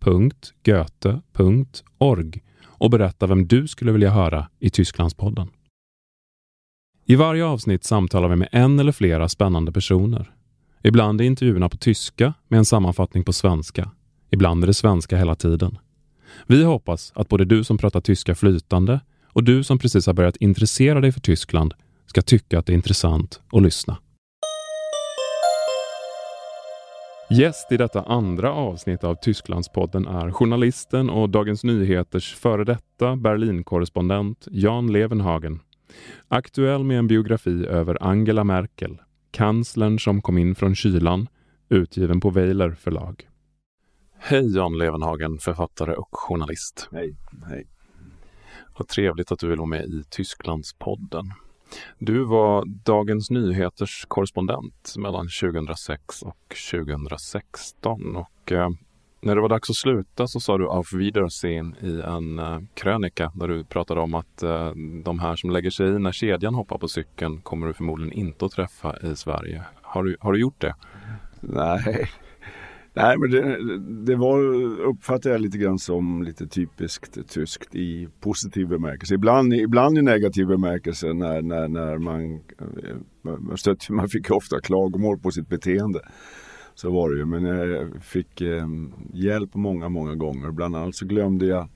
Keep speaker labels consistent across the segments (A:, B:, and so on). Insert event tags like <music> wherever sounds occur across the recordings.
A: www.goethe.org och berätta vem du skulle vilja höra i Tysklandspodden. I varje avsnitt samtalar vi med en eller flera spännande personer. Ibland är intervjuerna på tyska med en sammanfattning på svenska. Ibland är det svenska hela tiden. Vi hoppas att både du som pratar tyska flytande och du som precis har börjat intressera dig för Tyskland ska tycka att det är intressant att lyssna. Gäst i detta andra avsnitt av Tysklandspodden är journalisten och Dagens Nyheters före detta Berlinkorrespondent Jan Levenhagen. Aktuell med en biografi över Angela Merkel, kanslern som kom in från kylan, utgiven på Weiler förlag. Hej Jan Levenhagen, författare och journalist.
B: Hej, hej.
A: Vad trevligt att du vill vara med i Tysklandspodden. Du var Dagens Nyheters korrespondent mellan 2006 och 2016 och eh, när det var dags att sluta så sa du auf Wiedersehen i en eh, krönika där du pratade om att eh, de här som lägger sig i när kedjan hoppar på cykeln kommer du förmodligen inte att träffa i Sverige. Har du, har du gjort det?
B: Nej, Nej, men det, det var, uppfattar jag lite grann som lite typiskt tyskt i positiv bemärkelse. Ibland, ibland i negativ bemärkelse när, när, när man, eh, man, stött, man fick ofta klagomål på sitt beteende. Så var det ju, men jag fick eh, hjälp många, många gånger. Bland annat så glömde jag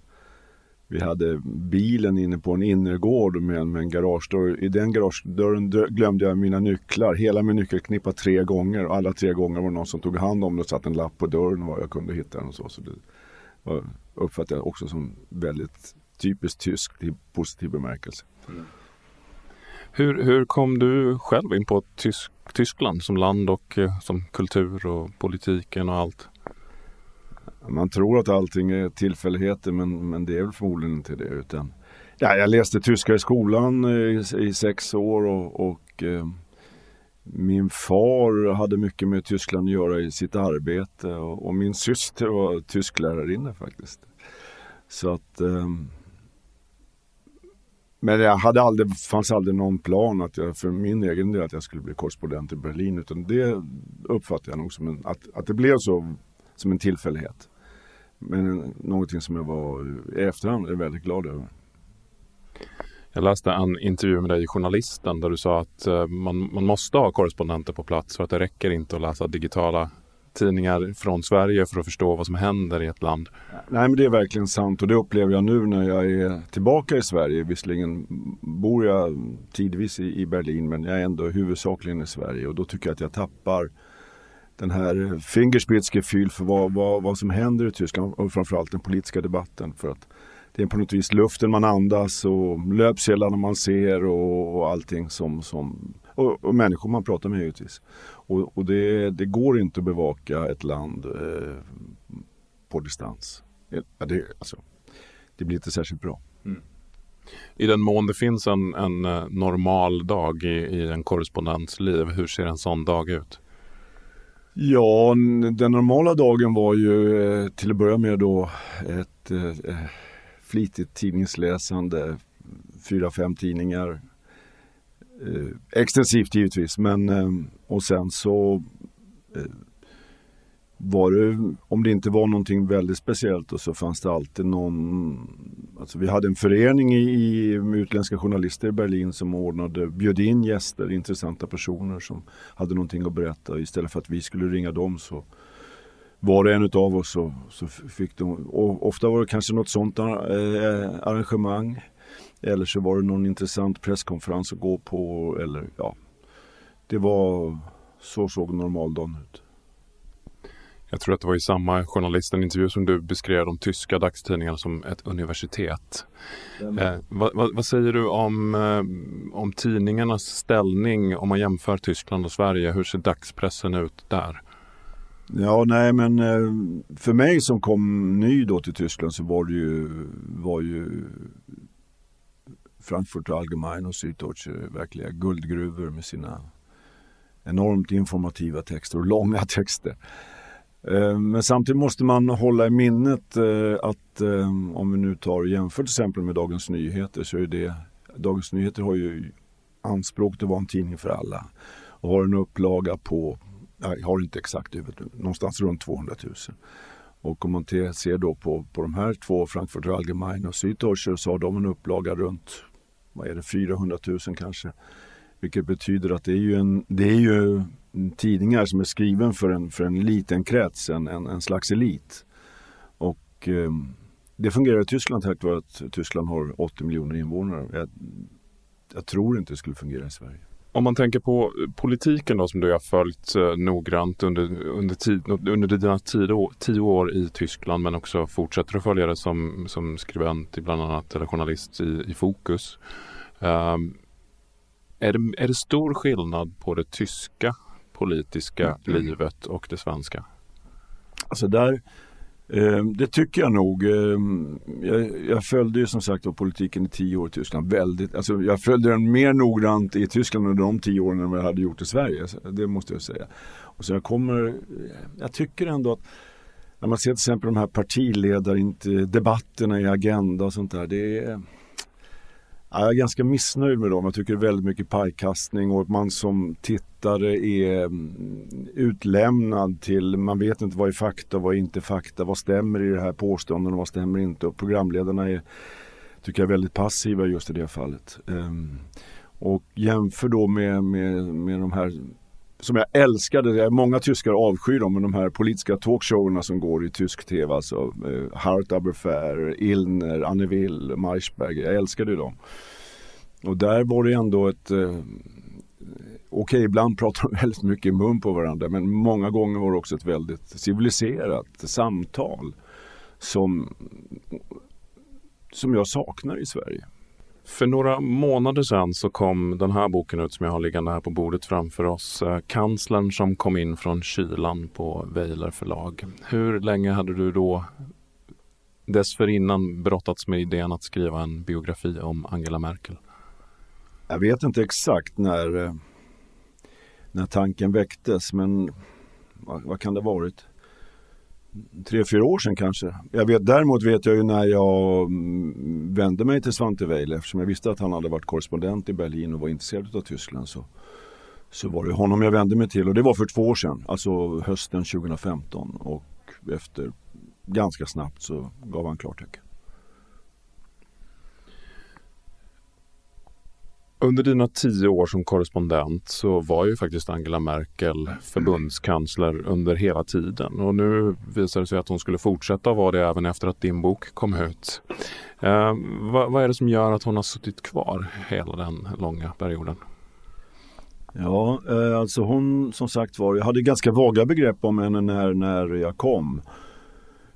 B: vi hade bilen inne på en innergård med, med en garagedörr. I den garagedörren glömde jag mina nycklar. Hela min nyckelknippa tre gånger. Och alla tre gånger var det någon som tog hand om det och satte en lapp på dörren var jag kunde hitta den och så. så det var, uppfattade jag också som väldigt typiskt tyskt i positiv bemärkelse. Mm.
A: Hur, hur kom du själv in på Tysk, Tyskland som land och eh, som kultur och politiken och allt?
B: Man tror att allting är tillfälligheter men, men det är väl förmodligen inte det. Utan, ja, jag läste tyska i skolan eh, i, i sex år och, och eh, min far hade mycket med Tyskland att göra i sitt arbete och, och min syster var tysklärarinna faktiskt. Så att eh, men jag hade aldrig, fanns aldrig någon plan att jag, för min egen del att jag skulle bli korrespondent i Berlin. Utan det uppfattade jag nog som en, att, att det blev så som en tillfällighet. Men någonting som jag var i efterhand är väldigt glad över.
A: Jag läste en intervju med dig i Journalisten där du sa att eh, man, man måste ha korrespondenter på plats för att det räcker inte att läsa digitala tidningar från Sverige för att förstå vad som händer i ett land.
B: Nej men det är verkligen sant och det upplever jag nu när jag är tillbaka i Sverige. Visserligen bor jag tidvis i Berlin men jag är ändå huvudsakligen i Sverige och då tycker jag att jag tappar den här Fingerspitzgefühl för vad, vad, vad som händer i Tyskland och framförallt den politiska debatten. För att det är på något vis luften man andas och löpsedlarna man ser och, och allting som, som och, och, människor man pratar med givetvis. Och, och det, det, går inte att bevaka ett land eh, på distans. Ja, det, alltså, det blir inte särskilt bra. Mm.
A: I den mån det finns en, en eh, normal dag i, i en korrespondents liv, hur ser en sån dag ut?
B: Ja, den normala dagen var ju eh, till att börja med då ett eh, eh, flitigt tidningsläsande, fyra, fem tidningar. Eh, extensivt givetvis, men eh, och sen så eh, var det, om det inte var någonting väldigt speciellt och så fanns det alltid någon, alltså vi hade en förening i, med utländska journalister i Berlin som ordnade, bjöd in gäster, intressanta personer som hade någonting att berätta. Istället för att vi skulle ringa dem så var det en av oss så, så fick de, och ofta var det kanske något sånt eh, arrangemang. Eller så var det någon intressant presskonferens att gå på eller ja. Det var, så såg normaldagen ut.
A: Jag tror att det var i samma journalistenintervju som du beskrev de tyska dagstidningarna som ett universitet. Eh, vad, vad, vad, säger du om, eh, om tidningarnas ställning om man jämför Tyskland och Sverige? Hur ser dagspressen ut där?
B: Ja, nej men eh, för mig som kom ny då till Tyskland så var det ju var ju Frankfurt Allgemein och Süddeutsche verkliga guldgruvor med sina enormt informativa texter och långa <laughs> texter. Eh, men samtidigt måste man hålla i minnet eh, att eh, om vi nu tar och jämför till exempel med Dagens Nyheter så är det Dagens Nyheter har ju anspråk att vara en tidning för alla och har en upplaga på, jag har inte exakt huvudet någonstans runt 200 000. Och om man ser då på, på de här två, Frankfurt Allgemeine och Süddeutsche, så har de en upplaga runt vad är det, 400 000 kanske. Vilket betyder att det är ju, en, det är ju tidningar som är skriven för en, för en liten krets, en, en, en slags elit. Och eh, det fungerar i Tyskland tack vare att Tyskland har 80 miljoner invånare. Jag, jag tror inte det skulle fungera i Sverige.
A: Om man tänker på politiken då som du har följt eh, noggrant under, under, tid, under dina tio år, tio år i Tyskland men också fortsätter att följa det som, som skribent bland annat eller journalist i, i Fokus. Um, är, det, är det stor skillnad på det tyska politiska mm. livet och det svenska?
B: Alltså där Eh, det tycker jag nog. Eh, jag, jag, följde ju som sagt politiken i tio år i Tyskland. Väldigt, alltså jag följde den mer noggrant i Tyskland under de tio åren än vad jag hade gjort i Sverige. Det måste jag säga. Och så jag kommer, jag tycker ändå att när man ser till exempel de här partiledardebatterna i Agenda och sånt där. Det är, jag är ganska missnöjd med dem. Jag tycker det är väldigt mycket pajkastning och att man som tittare är mm, utlämnad till, man vet inte vad är fakta och vad är inte fakta, vad stämmer i det här påståendet och vad stämmer inte. Och programledarna är, tycker jag, väldigt passiva just i det fallet. Ehm, och jämför då med, med, med de här som jag älskade, många tyskar avskyr dem, men de här politiska talkshowerna som går i tysk tv, alltså eh, Hart Aberfair, Illner, Anne Will, Maischberg, jag älskade dem. Och där var det ändå ett eh, Okej, okay, ibland pratar de <laughs> väldigt mycket i mun på varandra men många gånger var det också ett väldigt civiliserat samtal som, som jag saknar i Sverige.
A: För några månader sedan så kom den här boken ut som jag har liggande här på bordet framför oss. Eh, Kanslern som kom in från kylan på Weiler förlag. Hur länge hade du då dessförinnan brottats med idén att skriva en biografi om Angela Merkel?
B: Jag vet inte exakt när, eh, när tanken väcktes men vad, vad kan det ha varit? Tre, fyra år sedan kanske. Jag vet, däremot vet jag ju när jag mm, vände mig till Svante Weiler eftersom jag visste att han hade varit korrespondent i Berlin och var intresserad av Tyskland så, så var det honom jag vände mig till och det var för två år sedan, alltså hösten 2015 och efter ganska snabbt så gav han klartecken.
A: Under dina tio år som korrespondent så var ju faktiskt Angela Merkel förbundskansler under hela tiden och nu visar det sig att hon skulle fortsätta vara det även efter att din bok kom ut. Eh, vad, vad, är det som gör att hon har suttit kvar hela den långa perioden?
B: Ja, eh, alltså hon som sagt var, jag hade ganska vaga begrepp om henne när, när jag kom.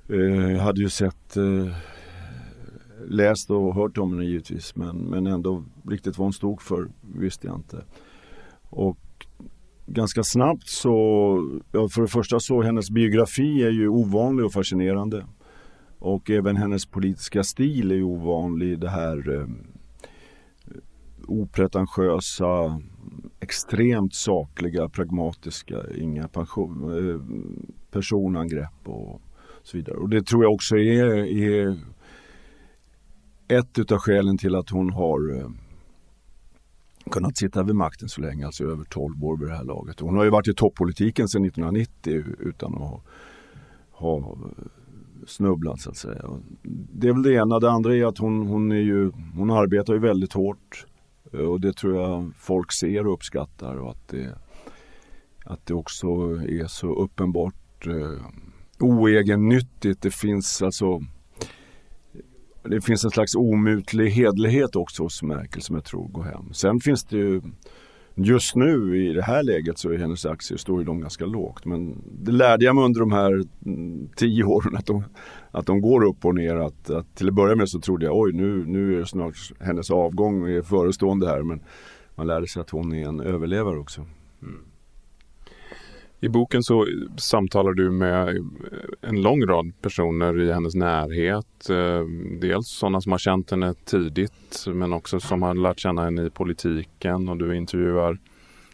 B: Eh, jag hade ju sett eh, läst och hört om henne givetvis men, men ändå riktigt vad hon stod för visste jag inte. Och ganska snabbt så, ja, för det första så hennes biografi är ju ovanlig och fascinerande. Och även hennes politiska stil är ju ovanlig. Det här eh, opretentiösa, extremt sakliga, pragmatiska, inga pension, eh, personangrepp och så vidare. Och det tror jag också är, är ett utav skälen till att hon har eh, kunnat sitta vid makten så länge, alltså över 12 år vid det här laget. Hon har ju varit i toppolitiken sedan 1990 utan att ha, ha eh, snubblat så att säga. Det är väl det ena. Det andra är att hon, hon, är ju, hon arbetar ju väldigt hårt eh, och det tror jag folk ser och uppskattar och att det, att det också är så uppenbart eh, oegennyttigt. Det finns alltså det finns en slags omutlig hedlighet också hos Merkel som jag tror går hem. Sen finns det ju Just nu i det här läget så är hennes aktier står ju de ganska lågt. Men det lärde jag mig under de här mm, tio åren att de, att de går upp och ner. Att, att till att börja med så trodde jag oj nu, nu är det snart hennes avgång är förestående här. Men man lärde sig att hon är en överlevare också. Mm.
A: I boken så samtalar du med eh, en lång rad personer i hennes närhet. Eh, dels sådana som har känt henne tidigt men också som har lärt känna henne i politiken och du intervjuar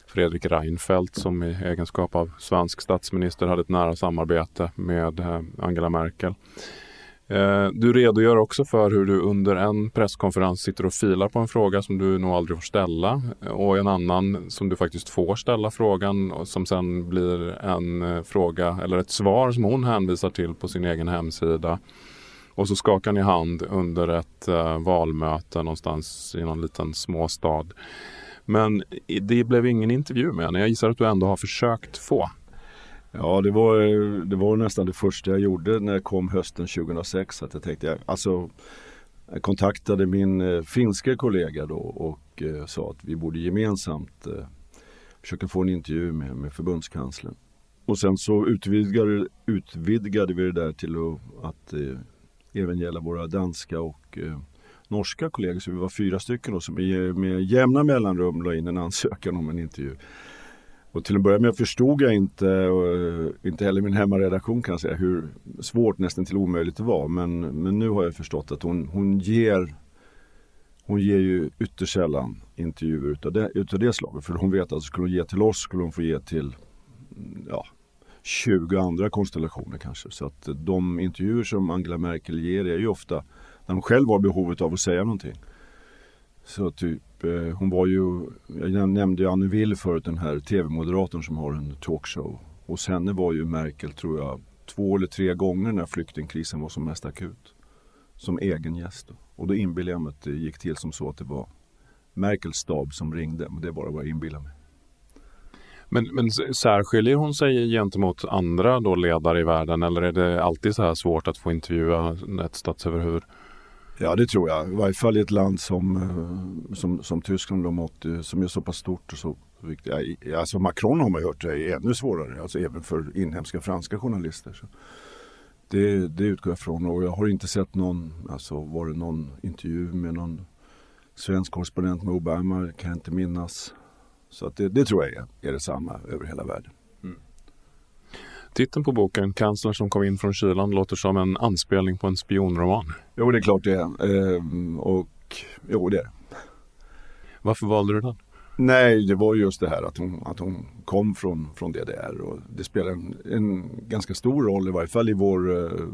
A: Fredrik Reinfeldt som i egenskap av svensk statsminister hade ett nära samarbete med eh, Angela Merkel. Eh, du redogör också för hur du under en presskonferens sitter och filar på en fråga som du nog aldrig får ställa eh, och en annan som du faktiskt får ställa frågan och som sen blir en eh, fråga eller ett svar som hon hänvisar till på sin egen hemsida. Och så skakar ni hand under ett valmöte någonstans i någon liten småstad. Men det blev ingen intervju med henne. Jag gissar att du ändå har försökt få.
B: Ja, det var, det var nästan det första jag gjorde när jag kom hösten 2006. Att jag tänkte, alltså, jag kontaktade min eh, finska kollega då och eh, sa att vi borde gemensamt eh, försöka få en intervju med, med förbundskanslern. Och sen så utvidgade, utvidgade vi det där till att, att eh, även gälla våra danska och eh, norska kollegor. Så vi var fyra stycken då, som med, med jämna mellanrum la in en ansökan om en intervju. Och till att börja med förstod jag inte, och eh, inte heller min hemmaredaktion kan jag säga, hur svårt, nästan till omöjligt det var. Men, men nu har jag förstått att hon, hon ger hon ger ju ytterst sällan intervjuer utav det, utav det slaget. För hon vet att skulle hon ge till oss skulle hon få ge till mm, ja, 20 andra konstellationer kanske. Så att eh, de intervjuer som Angela Merkel ger är ju ofta när hon själv har behovet av att säga någonting. Så typ, Eh, hon var ju, jag nämnde ju Anne Will förut, den här tv-moderatorn som har en talkshow. Hos henne var ju Merkel, tror jag, två eller tre gånger när flyktingkrisen var som mest akut. Som egen gäst. Och då inbillade jag mig att det eh, gick till som så att det var Merkels stab som ringde. Men det är bara vad jag inbillar mig.
A: Men, men särskiljer hon sig gentemot andra då ledare i världen eller är det alltid så här svårt att få intervjua ett statsöverhuvud?
B: Ja det tror jag. I varje fall i ett land som, eh, som, som Tyskland mått, eh, som är så pass stort och så viktigt. Alltså Macron har man hört är ännu svårare, alltså även för inhemska franska journalister. Så det, det utgår jag från och jag har inte sett någon, alltså var det någon intervju med någon svensk korrespondent med Obama kan jag inte minnas. Så att det, det tror jag är, är detsamma över hela världen.
A: Titeln på boken, Kanslern som kom in från kylan, låter som en anspelning på en spionroman.
B: Jo, det är klart det är. Ehm, och jo, det är
A: Varför valde du den?
B: Nej, det var just det här att hon, att hon kom från, från DDR och det spelar en, en ganska stor roll i varje fall i vår, uh,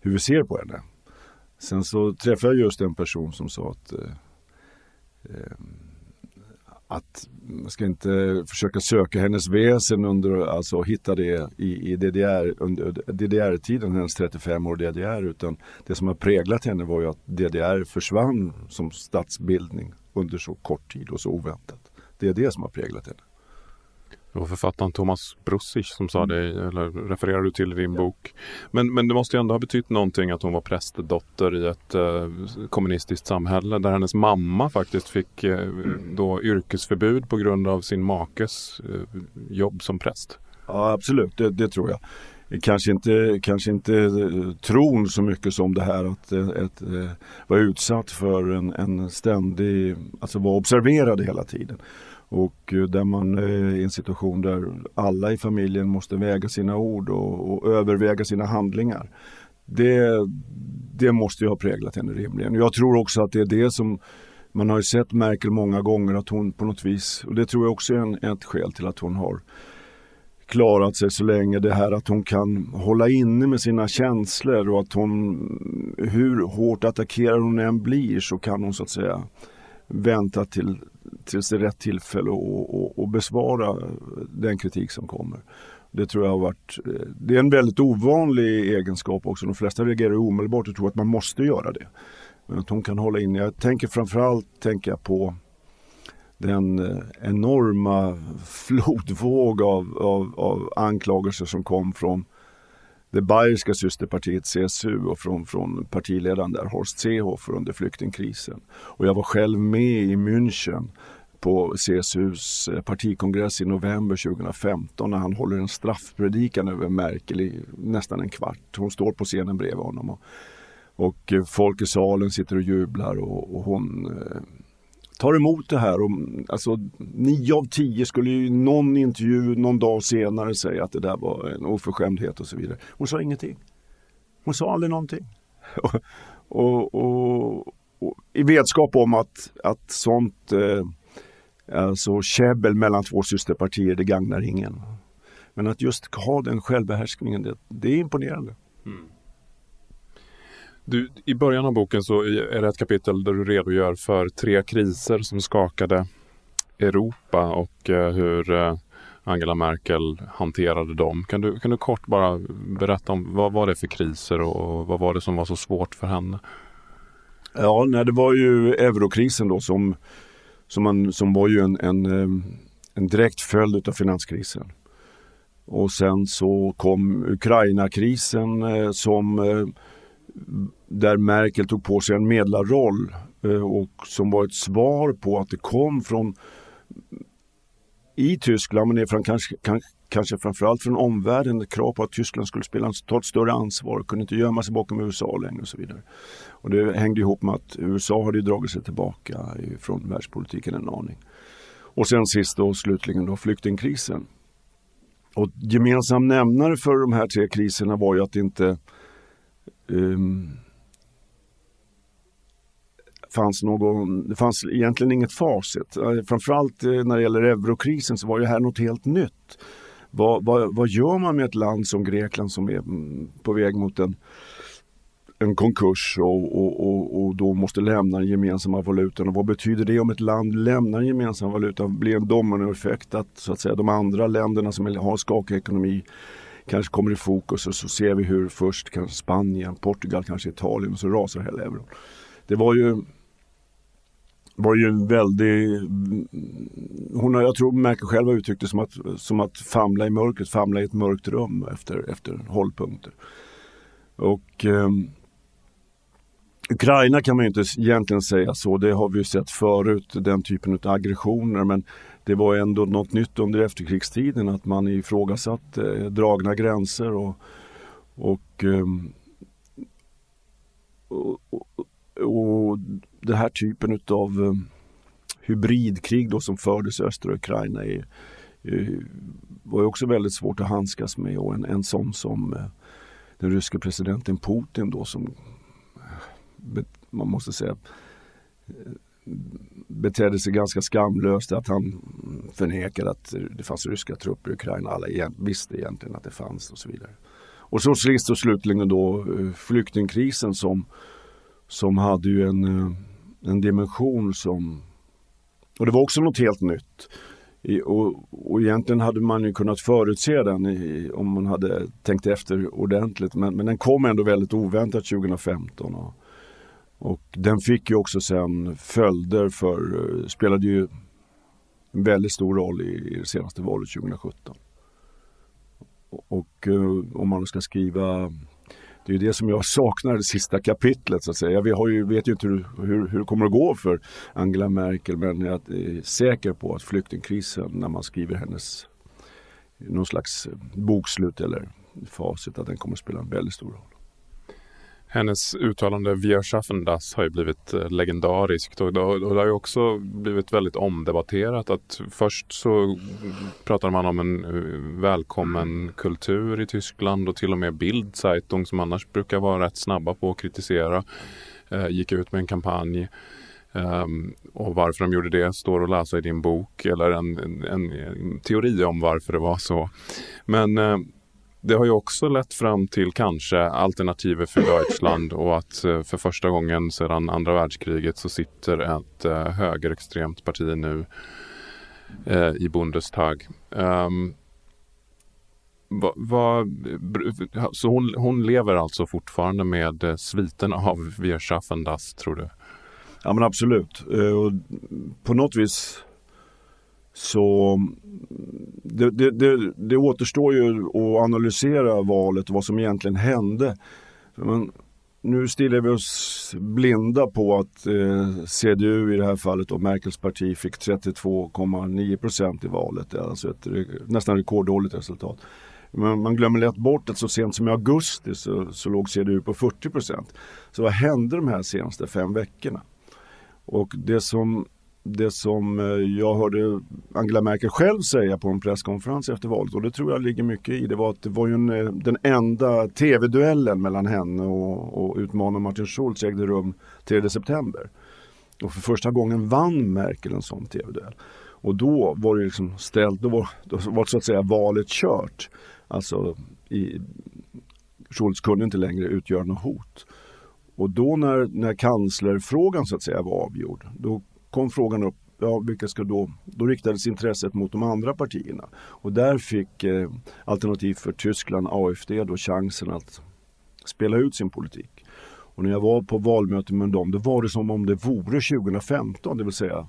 B: hur vi ser på henne. Sen så träffade jag just en person som sa att uh, uh, att man ska inte försöka söka hennes väsen under, alltså hitta det i, i DDR, under DDR-tiden, hennes 35 år DDR, utan det som har präglat henne var ju att DDR försvann som statsbildning under så kort tid och så oväntat. Det är det som har präglat henne.
A: Det var författaren Thomas Brussich som sa det, eller refererar du till i din bok. Men, men det måste ju ändå ha betytt någonting att hon var prästdotter i ett eh, kommunistiskt samhälle där hennes mamma faktiskt fick eh, mm. då yrkesförbud på grund av sin makes eh, jobb som präst.
B: Ja absolut, det, det, tror jag. Kanske inte, kanske inte eh, tron så mycket som det här att ett, eh, ett, eh, vara utsatt för en, en ständig, alltså vara observerad hela tiden. Och eh, där man är i en situation där alla i familjen måste väga sina ord och, och överväga sina handlingar. Det, det måste ju ha präglat henne rimligen. Jag tror också att det är det som man har ju sett Merkel många gånger att hon på något vis, och det tror jag också är en, ett skäl till att hon har klarat sig så länge. Det här att hon kan hålla inne med sina känslor och att hon, hur hårt attackerad hon än blir så kan hon så att säga vänta till, tills det är rätt tillfälle att besvara den kritik som kommer. Det tror jag har varit, eh, det är en väldigt ovanlig egenskap också. De flesta reagerar omedelbart och tror att man måste göra det. Men att hon kan hålla in. Jag tänker framförallt tänker på den eh, enorma <laughs> flodvåg av, av, av anklagelser som kom från det bayerska systerpartiet CSU och från, från partiledaren där, Horst Seehofer under flyktingkrisen. Och jag var själv med i München på CSUs eh, partikongress i november 2015 när han håller en straffpredikan över Merkel i nästan en kvart. Hon står på scenen bredvid honom och, och eh, folk i salen sitter och jublar och, och hon eh, tar emot det här. Och, alltså, nio av tio skulle i någon intervju någon dag senare säga att det där var en oförskämdhet och så vidare. Hon sa ingenting. Hon sa aldrig någonting. <laughs> och, och, och, I vetskap om att, att sånt eh, alltså käbbel mellan två systerpartier, det gagnar ingen. Men att just ha den självbehärskningen, det, det är imponerande. Mm.
A: Du, I början av boken så är det ett kapitel där du redogör för tre kriser som skakade Europa och eh, hur eh, Angela Merkel hanterade dem. Kan du, kan du kort bara berätta om vad var det för kriser och vad var det som var så svårt för henne?
B: Ja, nej, det var ju eurokrisen då som, som, man, som var ju en, en, eh, en direkt följd av finanskrisen. Och sen så kom Ukraina-krisen som där Merkel tog på sig en medlarroll eh, och som var ett svar på att det kom från i Tyskland, men från, kanske, kanske framförallt från omvärlden, ett krav på att Tyskland skulle spela, ta ett större ansvar och kunde inte gömma sig bakom USA längre och så vidare. Och det hängde ihop med att USA hade dragit sig tillbaka från världspolitiken en aning. Och sen sist och slutligen då flyktingkrisen. Och gemensam nämnare för de här tre kriserna var ju att inte um, fanns någon, det fanns egentligen inget facit. Eh, framförallt eh, när det gäller eurokrisen så var det här något helt nytt. Vad, vad, vad gör man med ett land som Grekland som är mm, på väg mot en, en konkurs och, och, och, och då måste lämna den gemensamma valutan? Och vad betyder det om ett land lämnar den gemensamma valutan? Blir en dominoeffekt att, så att säga, de andra länderna som har skakig ekonomi kanske kommer i fokus och så ser vi hur först kanske Spanien, Portugal, kanske Italien och så rasar hela euron. Det var ju var ju en väldig... Hon har, jag tror Merkel själv har uttryckt det som att, som att famla i mörkret, famla i ett mörkt rum efter, efter hållpunkter. Och eh, Ukraina kan man ju inte egentligen säga så, det har vi ju sett förut, den typen av aggressioner. Men det var ändå något nytt under efterkrigstiden att man ifrågasatte eh, dragna gränser och, och, eh, och, och, och den här typen av eh, hybridkrig då som fördes i östra Ukraina är, eh, var också väldigt svårt att handskas med och en, en sån som eh, den ryske presidenten Putin då som eh, man måste säga betedde sig ganska skamlöst. Att han förnekade att det fanns ryska trupper i Ukraina. Alla visste egentligen att det fanns och så vidare. Och så sist och slutligen då eh, flyktingkrisen som, som hade ju en eh, en dimension som... Och det var också något helt nytt. I, och, och egentligen hade man ju kunnat förutse den i, om man hade tänkt efter ordentligt. Men, men den kom ändå väldigt oväntat 2015. Och, och den fick ju också sen följder för, eh, spelade ju en väldigt stor roll i, i det senaste valet 2017. Och, och eh, om man ska skriva det är det som jag <laughs> saknar det sista kapitlet så att säga. Jag ju, vet ju inte hur, hur, hur det kommer att gå för Angela Merkel men jag är säker på att flyktingkrisen när man skriver hennes någon slags eh, bokslut eller facit att den kommer att spela en väldigt stor roll.
A: Hennes uttalande via schaffen das har ju blivit eh, legendariskt och det har ju också blivit väldigt omdebatterat. Att först så pratar man om en eh, välkommen kultur i Tyskland och till och med Bildzeitung som annars brukar vara rätt snabba på att kritisera eh, gick ut med en kampanj. Um, och varför de gjorde det står att läsa i din bok eller en, en, en teori om varför det var så. Men uh, det har ju också lett fram till kanske alternativet för Deutschland och att eh, för första gången sedan andra världskriget så sitter ett eh, högerextremt parti nu eh, i Bundestag. Um, va, va, så hon, hon, lever alltså fortfarande med sviten av Wir schaffen das, tror du?
B: Ja men absolut. Och på något vis så mm, det, det, det, det återstår ju att analysera valet och vad som egentligen hände. Men nu stirrar vi oss blinda på att eh, CDU i det här fallet och Merkels parti fick 32,9 procent i valet. Alltså ett nästan rekorddåligt resultat. Men man glömmer lätt bort att så sent som i augusti så, så låg CDU på 40 procent. Så vad hände de här senaste fem veckorna? Och det som det som eh, jag hörde Angela Merkel själv säga på en presskonferens efter valet och det tror jag ligger mycket i. Det var att det var ju en, eh, den enda tv-duellen mellan henne och, och utmanaren Martin Schulz ägde rum 3 september. Och för första gången vann Merkel en sån tv-duell. Och då var det liksom ställt, då var, då var så att säga valet kört. Alltså i, Schultz kunde inte längre utgöra något hot. Och då när, när kanslerfrågan så att säga var avgjord, då kom frågan upp, ja vilka ska då, då riktades intresset mot de andra partierna. Och där fick eh, Alternativ för Tyskland, AFD, då chansen att spela ut sin politik. Och när jag var på valmöte med dem, då var det som om det vore 2015, det vill säga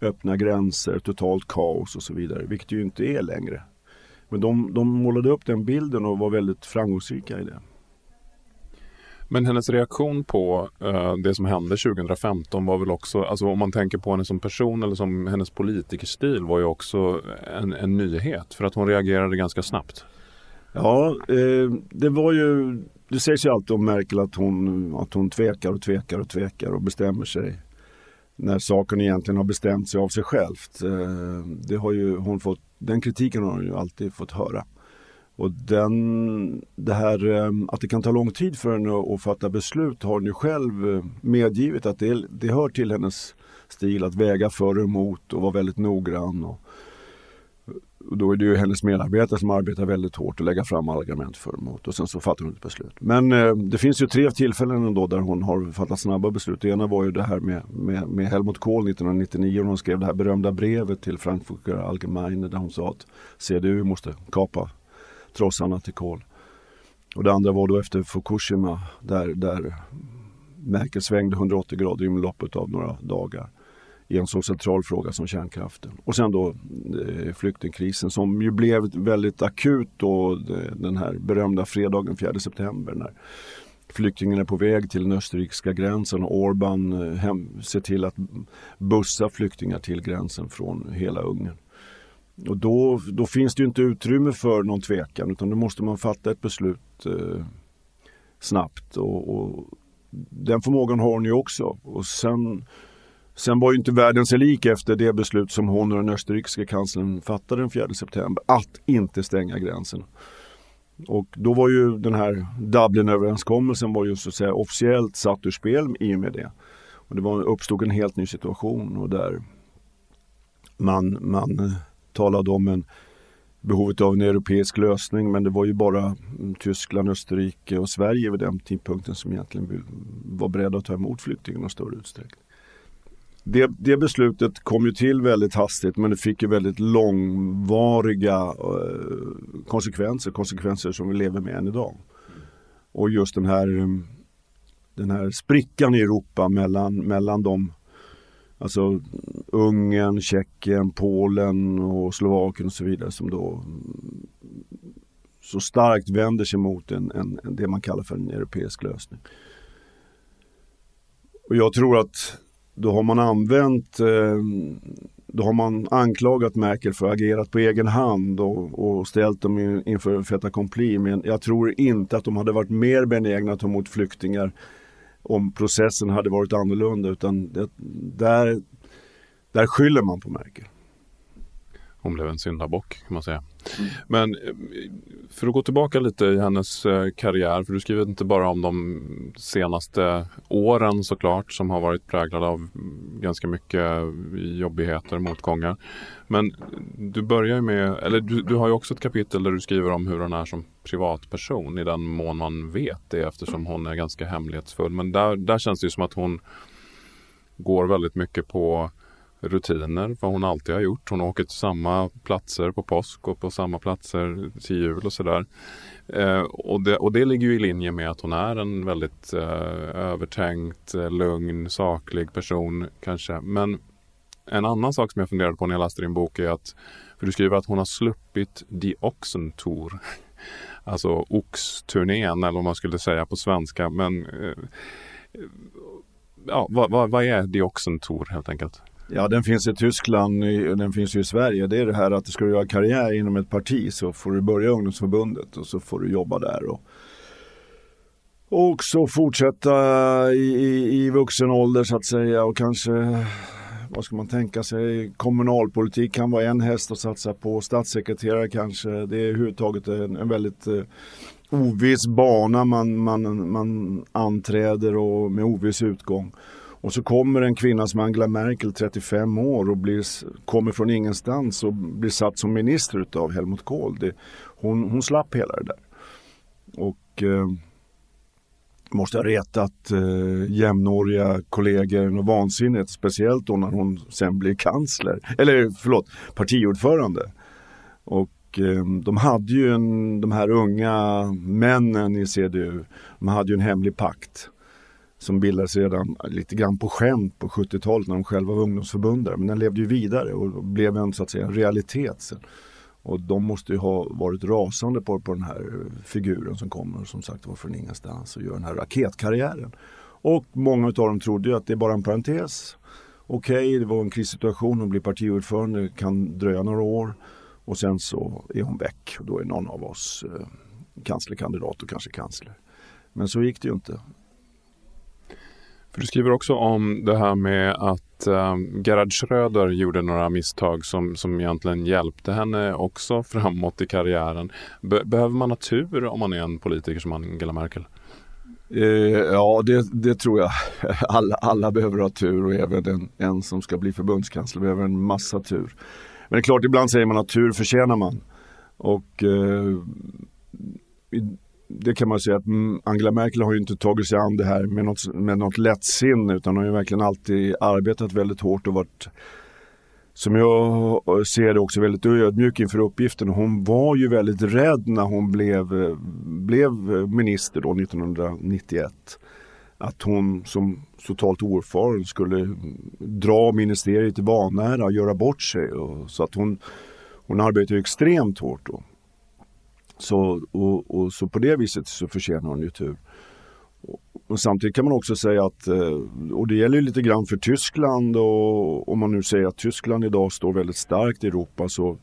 B: öppna gränser, totalt kaos och så vidare, vilket ju inte är längre. Men de, de målade upp den bilden och var väldigt framgångsrika i det.
A: Men hennes reaktion på uh, det som hände 2015 var väl också, alltså om man tänker på henne som person eller som hennes politikerstil var ju också en, en nyhet för att hon reagerade ganska snabbt.
B: Ja, eh, det var ju, det sägs ju alltid om Merkel att hon, att hon tvekar och tvekar och tvekar och bestämmer sig när saken egentligen har bestämt sig av sig självt. Eh, det har ju hon fått, den kritiken har hon ju alltid fått höra. Och den, det här ehm, att det kan ta lång tid för henne att fatta beslut har hon ju själv eh, medgivit att det, det hör till hennes stil att väga för och emot och vara väldigt noggrann. Och, och då är det ju hennes medarbetare som arbetar väldigt hårt och lägga fram argument för och emot och sen så fattar hon ett beslut. Men eh, det finns ju tre tillfällen ändå där hon har fattat snabba beslut. Det ena var ju det här med, med, med Helmut Kohl 1999 och hon skrev det här berömda brevet till Frankfurter Allgemeine där hon sa att CDU måste kapa trossarna till kol. Och det andra var då efter Fukushima där, där Merkel svängde 180 grader inom loppet av några dagar i en så central fråga som kärnkraften. Och sen då eh, flyktingkrisen som ju blev väldigt akut då eh, den här berömda fredagen 4 september när flyktingarna är på väg till den österrikiska gränsen och Orban eh, hem, ser till att bussa flyktingar till gränsen från hela Ungern. Och då, då finns det ju inte utrymme för någon tvekan utan då måste man fatta ett beslut eh, snabbt. Och, och, den förmågan har hon ju också. Och sen, sen var ju inte världen sig lik efter det beslut som hon och den österrikiska kanslern fattade den 4 september. Att inte stänga gränsen. Och då var ju den här Dublinöverenskommelsen var ju så att säga officiellt satt ur spel i och med det. Och det var, uppstod en helt ny situation och där man, man talade om en, behovet av en europeisk lösning men det var ju bara mm, Tyskland, Österrike och Sverige vid den tidpunkten som egentligen var beredda att ta emot flyktingar i någon större utsträckning. Det, det, beslutet kom ju till väldigt hastigt men det fick ju väldigt långvariga eh, konsekvenser, konsekvenser som vi lever med än idag. Och just den här, mm, den här sprickan i Europa mellan, mellan de Alltså Ungern, Tjeckien, Polen och Slovakien och så vidare som då så starkt vänder sig mot en, en, det man kallar för en europeisk lösning. Och jag tror att då har man använt, eh, då har man anklagat Merkel för att ha agerat på egen hand och, och ställt dem inför fait accompli. Men jag tror inte att de hade varit mer benägna att ta emot flyktingar om processen hade varit annorlunda utan det, där, där skyller man på Merkel.
A: Hon blev en syndabock kan man säga. Mm. Men eh, för att gå tillbaka lite i hennes eh, karriär, för du skriver inte bara om de senaste åren såklart som har varit präglade av ganska mycket jobbigheter, motgångar. Men du börjar med, eller du, du har ju också ett kapitel där du skriver om hur hon är som privatperson i den mån man vet det eftersom hon är ganska hemlighetsfull. Men där, där känns det ju som att hon går väldigt mycket på rutiner, vad hon alltid har gjort. Hon åker till samma platser på påsk och på samma platser till jul och sådär. Eh, och, det, och det ligger ju i linje med att hon är en väldigt eh, övertänkt, eh, lugn, saklig person kanske. Men en annan sak som jag funderade på när jag läste din bok är att, för du skriver att hon har sluppit Die Oxen Tour. <laughs> Alltså oxturnén eller vad man skulle säga på svenska. Men eh, ja, vad, vad, vad är Die Oxen Tour helt enkelt?
B: Ja, den finns i Tyskland och den finns ju i Sverige. Det är det här att ska du göra karriär inom ett parti så får du börja i ungdomsförbundet och så får du jobba där. Och, och så fortsätta i, i, i vuxen ålder så att säga och kanske vad ska man tänka sig, kommunalpolitik kan vara en häst att satsa på, statssekreterare kanske. Det är överhuvudtaget en, en väldigt eh, oviss bana man, man, man anträder och med oviss utgång. Och så kommer en kvinna som Angela Merkel, 35 år och blir, kommer från ingenstans och blir satt som minister av Helmut Kohl. Det, hon, hon slapp hela det där. Och eh, måste ha retat eh, jämnåriga kollegor något vansinnigt. Speciellt då när hon sen blir kansler, eller förlåt, partiordförande. Och eh, de hade ju en, de här unga männen i CDU, de hade ju en hemlig pakt som bildades redan lite grann på skämt på 70-talet när de själva var ungdomsförbundare. Men den levde ju vidare och blev en så att säga realitet sen. Och de måste ju ha varit rasande på, på den här figuren som kommer som sagt var från ingenstans och gör den här raketkarriären. Och många av dem trodde ju att det är bara en parentes. Okej, okay, det var en krissituation, hon blir partiordförande, det kan dröja några år. Och sen så är hon väck och då är någon av oss eh, kanslerkandidat och kanske kansler. Men så gick det ju inte.
A: För du skriver också om det här med att eh, Gerhard Schröder gjorde några misstag som, som egentligen hjälpte henne också framåt i karriären. Be behöver man ha tur om man är en politiker som Angela Merkel?
B: Eh, ja, det, det, tror jag. <laughs> Alla, alla behöver ha tur och även en, en som ska bli förbundskansler behöver en massa tur. Men det är klart, ibland säger man att tur förtjänar man. Och eh, det kan man säga att mm, Angela Merkel har ju inte tagit sig an det här med något, med något lättsinne utan har ju verkligen alltid arbetat väldigt hårt och varit som jag ser det också väldigt ödmjuk inför uppgiften. Hon var ju väldigt rädd när hon blev, blev minister då 1991. Att hon som totalt oerfaren skulle dra ministeriet i vanära och göra bort sig. Och, så att hon, hon arbetade extremt hårt då. Så, och, och, så på det viset så förtjänar hon ju tur. Och samtidigt kan man också säga att, eh, och det gäller ju lite grann för Tyskland och om man nu säger att Tyskland idag står väldigt starkt i Europa så,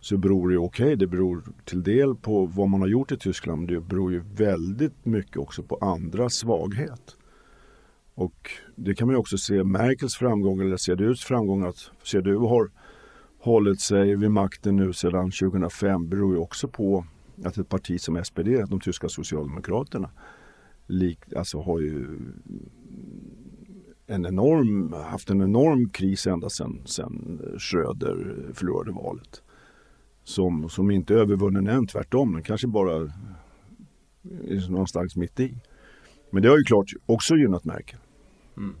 B: så beror det okej, okay, det beror till del på vad man har gjort i Tyskland men det beror ju väldigt mycket också på andras svaghet. Och det kan man ju också se Merkels framgång eller CDUs framgång att CDU har hållit sig vid makten nu sedan 2005 beror ju också på att ett parti som SPD, de tyska socialdemokraterna, lik, alltså har ju en enorm, haft en enorm kris ända sedan sen Schröder förlorade valet. Som, som inte är övervunnen än, tvärtom. Den kanske bara är någonstans mitt i. Men det har ju klart också gynnat Merkel. Mm.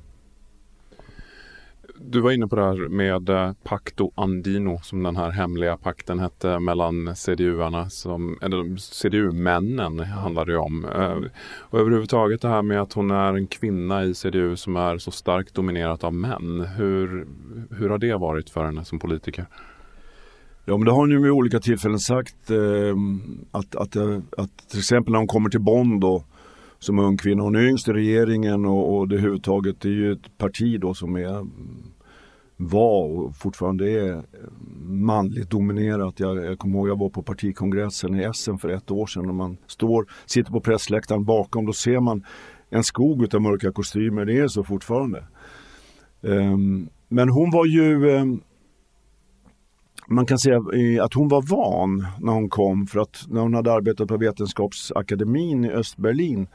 A: Du var inne på det här med eh, Pacto Andino som den här hemliga pakten hette mellan CDU-arna, eller CDU-männen handlade det om. Eh, och överhuvudtaget det här med att hon är en kvinna i CDU som är så starkt dominerat av män. Hur, hur har det varit för henne som politiker?
B: Ja men det har hon ju vid olika tillfällen sagt eh, att, att, eh, att till exempel när hon kommer till Bonn då som ung kvinna. Hon är yngst i regeringen och, och det huvudtaget det är ju ett parti då som är mm, var och fortfarande är mm, manligt dominerat. Jag, jag kommer ihåg jag var på partikongressen i Essen för ett år sedan och man står, sitter på pressläktaren bakom, då ser man en skog av mörka kostymer. Det är så fortfarande. Um, men hon var ju um, man kan säga eh, att hon var van när hon kom för att när hon hade arbetat på Vetenskapsakademin i Östberlin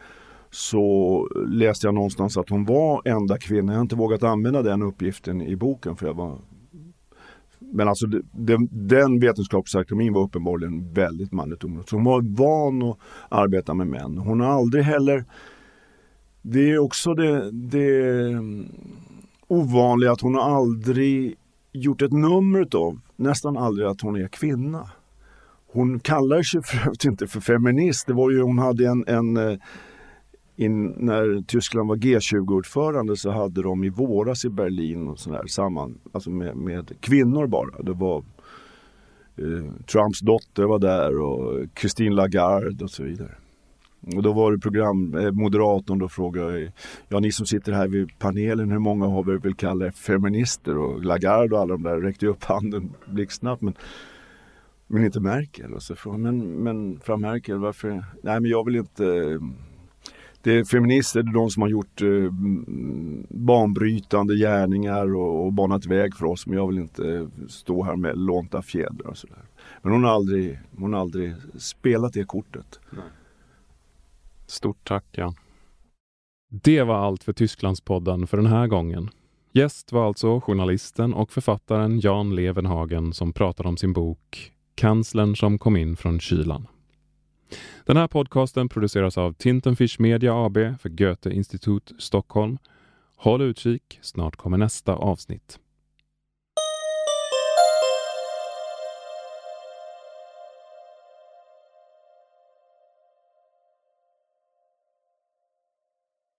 B: så läste jag någonstans att hon var enda kvinna. Jag har inte vågat använda den uppgiften i boken för jag var men alltså den, den vetenskapsakademin var uppenbarligen väldigt manligt dominerad. Så hon var van att arbeta med män. Hon har aldrig heller det är också det, det mm, ovanliga att hon har aldrig gjort ett nummer av, nästan aldrig, att hon är kvinna. Hon kallar sig för övrigt inte för feminist. Det var ju, hon hade en, en eh, in, när Tyskland var G20-ordförande så hade de i våras i Berlin och sådär, samman, alltså med, med kvinnor bara. Det var eh, Trumps dotter var där och Christine Lagarde och så vidare. Och då var det program, eh, moderatorn då frågade, ja ni som sitter här vid panelen, hur många har er vill kalla er feminister? Och Lagarde och alla de där räckte upp handen blixtsnabbt. Men, men inte Merkel. Och så frågade men, men fru Merkel, varför? Nej men jag vill inte det är feminister, det är de som har gjort eh, banbrytande gärningar och, och banat väg för oss. Men jag vill inte stå här med lånta fjädrar och sådär. Men hon har aldrig, hon har aldrig spelat det kortet. Nej.
A: Stort tack Jan. Det var allt för Tysklandspodden för den här gången. Gäst var alltså journalisten och författaren Jan Levenhagen som pratade om sin bok Kanslern som kom in från kylan. Den här podcasten produceras av Tintenfish Media AB för Goethe Institut Stockholm. Håll utkik, snart kommer nästa avsnitt.